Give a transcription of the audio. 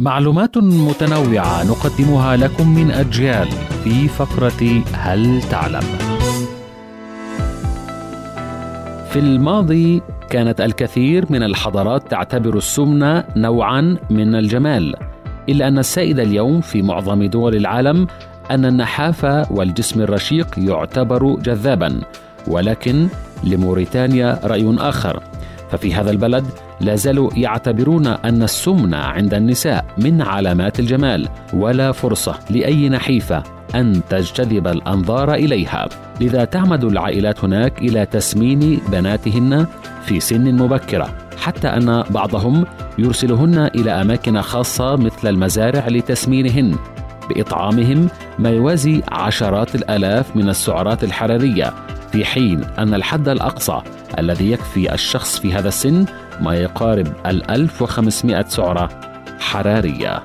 معلومات متنوعة نقدمها لكم من أجيال في فقرة هل تعلم؟ في الماضي كانت الكثير من الحضارات تعتبر السمنة نوعا من الجمال إلا أن السائد اليوم في معظم دول العالم أن النحافة والجسم الرشيق يعتبر جذابا ولكن لموريتانيا رأي آخر ففي هذا البلد لا زالوا يعتبرون أن السمنة عند النساء من علامات الجمال ولا فرصة لأي نحيفة أن تجتذب الأنظار إليها. لذا تعمد العائلات هناك إلى تسمين بناتهن في سن مبكرة حتى أن بعضهم يرسلهن إلى أماكن خاصة مثل المزارع لتسمينهن بإطعامهم ما يوازي عشرات الآلاف من السعرات الحرارية. في حين أن الحد الأقصى الذي يكفي الشخص في هذا السن ما يقارب ال 1500 سعرة حرارية.